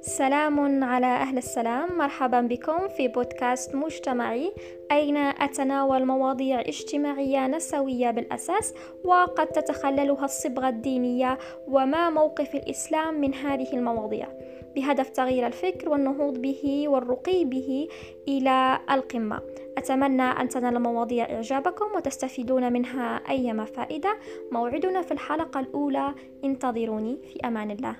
سلام على أهل السلام. مرحبا بكم في بودكاست مجتمعي. أين أتناول مواضيع اجتماعية نسوية بالأساس وقد تتخللها الصبغة الدينية وما موقف الإسلام من هذه المواضيع؟ بهدف تغيير الفكر والنهوض به والرقي به إلى القمة. أتمنى أن تنال المواضيع إعجابكم وتستفيدون منها أيما فائدة. موعدنا في الحلقة الأولى. انتظروني في أمان الله.